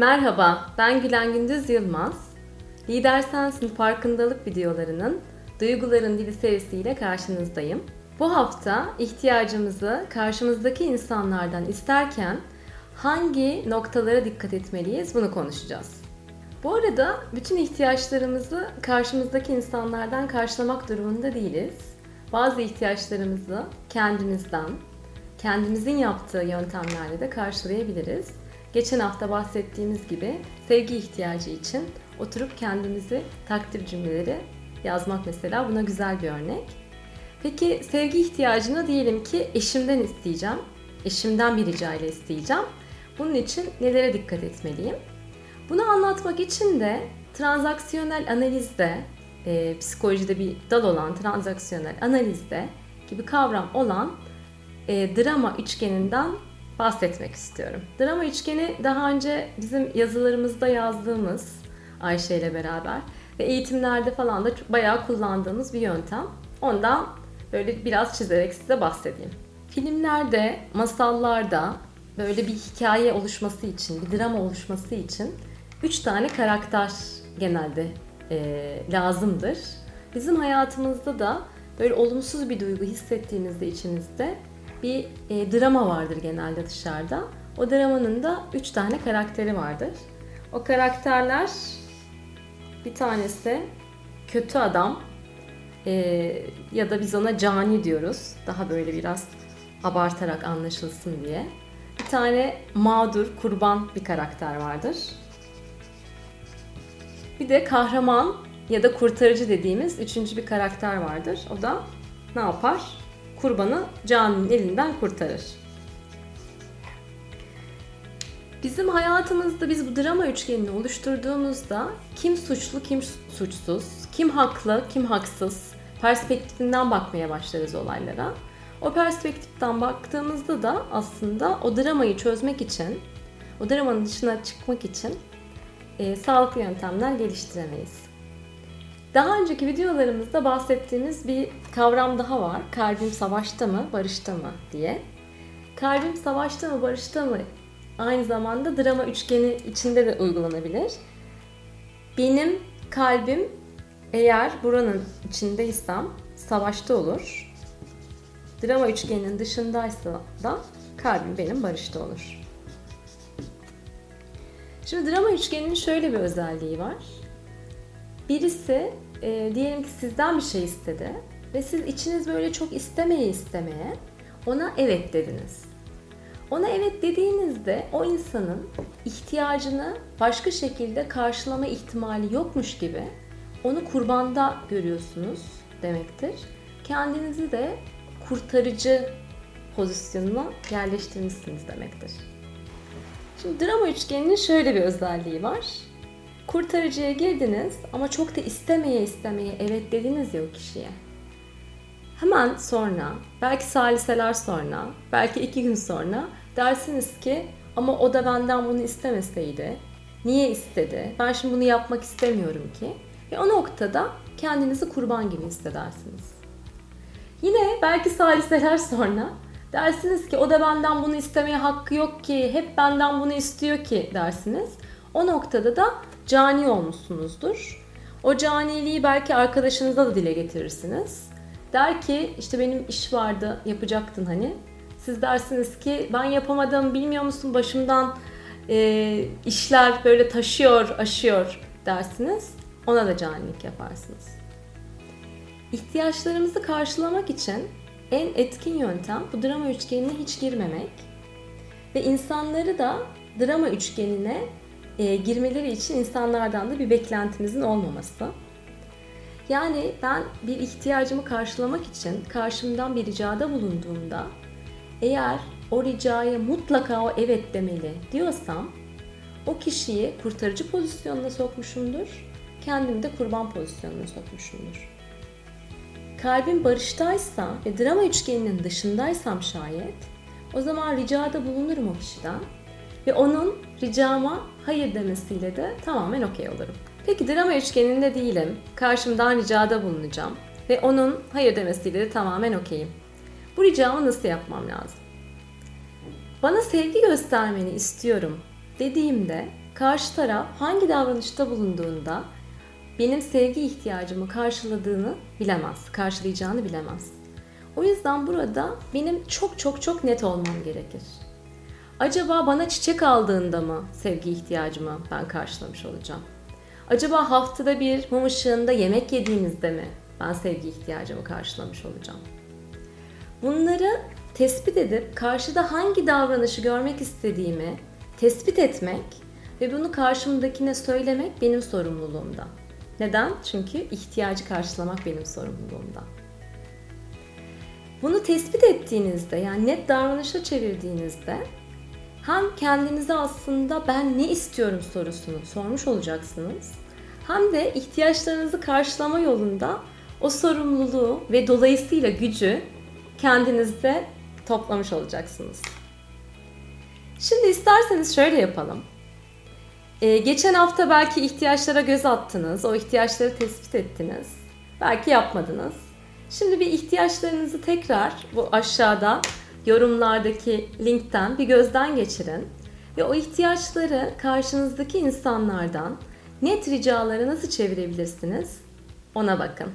Merhaba, ben Gülen Gündüz Yılmaz. Lider Sensin farkındalık videolarının Duyguların Dili serisiyle karşınızdayım. Bu hafta ihtiyacımızı karşımızdaki insanlardan isterken hangi noktalara dikkat etmeliyiz bunu konuşacağız. Bu arada bütün ihtiyaçlarımızı karşımızdaki insanlardan karşılamak durumunda değiliz. Bazı ihtiyaçlarımızı kendimizden, kendimizin yaptığı yöntemlerle de karşılayabiliriz. Geçen hafta bahsettiğimiz gibi sevgi ihtiyacı için oturup kendimizi takdir cümleleri yazmak mesela buna güzel bir örnek. Peki sevgi ihtiyacını diyelim ki eşimden isteyeceğim. Eşimden bir rica ile isteyeceğim. Bunun için nelere dikkat etmeliyim? Bunu anlatmak için de transaksiyonel analizde, e, psikolojide bir dal olan transaksiyonel analizde gibi kavram olan e, drama üçgeninden bahsetmek istiyorum. Drama üçgeni daha önce bizim yazılarımızda yazdığımız Ayşe ile beraber ve eğitimlerde falan da bayağı kullandığımız bir yöntem. Ondan böyle biraz çizerek size bahsedeyim. Filmlerde, masallarda böyle bir hikaye oluşması için, bir drama oluşması için üç tane karakter genelde e, lazımdır. Bizim hayatımızda da böyle olumsuz bir duygu hissettiğinizde içinizde bir e, drama vardır genelde dışarıda. O dramanın da üç tane karakteri vardır. O karakterler bir tanesi kötü adam e, ya da biz ona cani diyoruz. Daha böyle biraz abartarak anlaşılsın diye. Bir tane mağdur, kurban bir karakter vardır. Bir de kahraman ya da kurtarıcı dediğimiz üçüncü bir karakter vardır. O da ne yapar? Kurbanı caninin elinden kurtarır. Bizim hayatımızda biz bu drama üçgenini oluşturduğumuzda kim suçlu, kim suçsuz, kim haklı, kim haksız perspektifinden bakmaya başlarız olaylara. O perspektiften baktığımızda da aslında o dramayı çözmek için, o dramanın dışına çıkmak için e, sağlıklı yöntemler geliştiremeyiz. Daha önceki videolarımızda bahsettiğimiz bir kavram daha var. Kalbim savaşta mı, barışta mı diye. Kalbim savaşta mı, barışta mı aynı zamanda drama üçgeni içinde de uygulanabilir. Benim kalbim eğer buranın içindeysem savaşta olur. Drama üçgeninin dışındaysa da kalbim benim barışta olur. Şimdi drama üçgeninin şöyle bir özelliği var. Birisi e, diyelim ki sizden bir şey istedi ve siz içiniz böyle çok istemeye istemeye ona evet dediniz. Ona evet dediğinizde o insanın ihtiyacını başka şekilde karşılama ihtimali yokmuş gibi onu kurbanda görüyorsunuz demektir. Kendinizi de kurtarıcı pozisyonuna yerleştirmişsiniz demektir. Şimdi drama üçgeninin şöyle bir özelliği var. Kurtarıcıya girdiniz ama çok da istemeye istemeye evet dediniz ya o kişiye. Hemen sonra, belki saliseler sonra, belki iki gün sonra dersiniz ki ama o da benden bunu istemeseydi. Niye istedi? Ben şimdi bunu yapmak istemiyorum ki. Ve o noktada kendinizi kurban gibi hissedersiniz. Yine belki saliseler sonra dersiniz ki o da benden bunu istemeye hakkı yok ki, hep benden bunu istiyor ki dersiniz. O noktada da cani olmuşsunuzdur. O caniliği belki arkadaşınıza da dile getirirsiniz. Der ki işte benim iş vardı yapacaktın hani. Siz dersiniz ki ben yapamadım bilmiyor musun başımdan e, işler böyle taşıyor aşıyor dersiniz. Ona da canilik yaparsınız. İhtiyaçlarımızı karşılamak için en etkin yöntem bu drama üçgenine hiç girmemek ve insanları da drama üçgenine e, girmeleri için insanlardan da bir beklentimizin olmaması. Yani ben bir ihtiyacımı karşılamak için karşımdan bir ricada bulunduğumda eğer o ricaya mutlaka o evet demeli diyorsam o kişiyi kurtarıcı pozisyonuna sokmuşumdur. Kendimi de kurban pozisyonuna sokmuşumdur. Kalbim barıştaysa ve drama üçgeninin dışındaysam şayet o zaman ricada bulunurum o kişiden ve onun ricama hayır demesiyle de tamamen okey olurum. Peki drama üçgeninde değilim. Karşımdan ricada bulunacağım ve onun hayır demesiyle de tamamen okeyim. Bu ricamı nasıl yapmam lazım? Bana sevgi göstermeni istiyorum dediğimde karşı taraf hangi davranışta bulunduğunda benim sevgi ihtiyacımı karşıladığını bilemez, karşılayacağını bilemez. O yüzden burada benim çok çok çok net olmam gerekir. Acaba bana çiçek aldığında mı sevgi ihtiyacımı ben karşılamış olacağım? Acaba haftada bir mum ışığında yemek yediğimizde mi ben sevgi ihtiyacımı karşılamış olacağım? Bunları tespit edip karşıda hangi davranışı görmek istediğimi tespit etmek ve bunu karşımdakine söylemek benim sorumluluğumda. Neden? Çünkü ihtiyacı karşılamak benim sorumluluğumda. Bunu tespit ettiğinizde yani net davranışa çevirdiğinizde hem kendinize aslında ben ne istiyorum sorusunu sormuş olacaksınız. Hem de ihtiyaçlarınızı karşılama yolunda o sorumluluğu ve dolayısıyla gücü kendinizde toplamış olacaksınız. Şimdi isterseniz şöyle yapalım. Ee, geçen hafta belki ihtiyaçlara göz attınız, o ihtiyaçları tespit ettiniz. Belki yapmadınız. Şimdi bir ihtiyaçlarınızı tekrar bu aşağıda yorumlardaki linkten bir gözden geçirin ve o ihtiyaçları karşınızdaki insanlardan net ricaları nasıl çevirebilirsiniz ona bakın.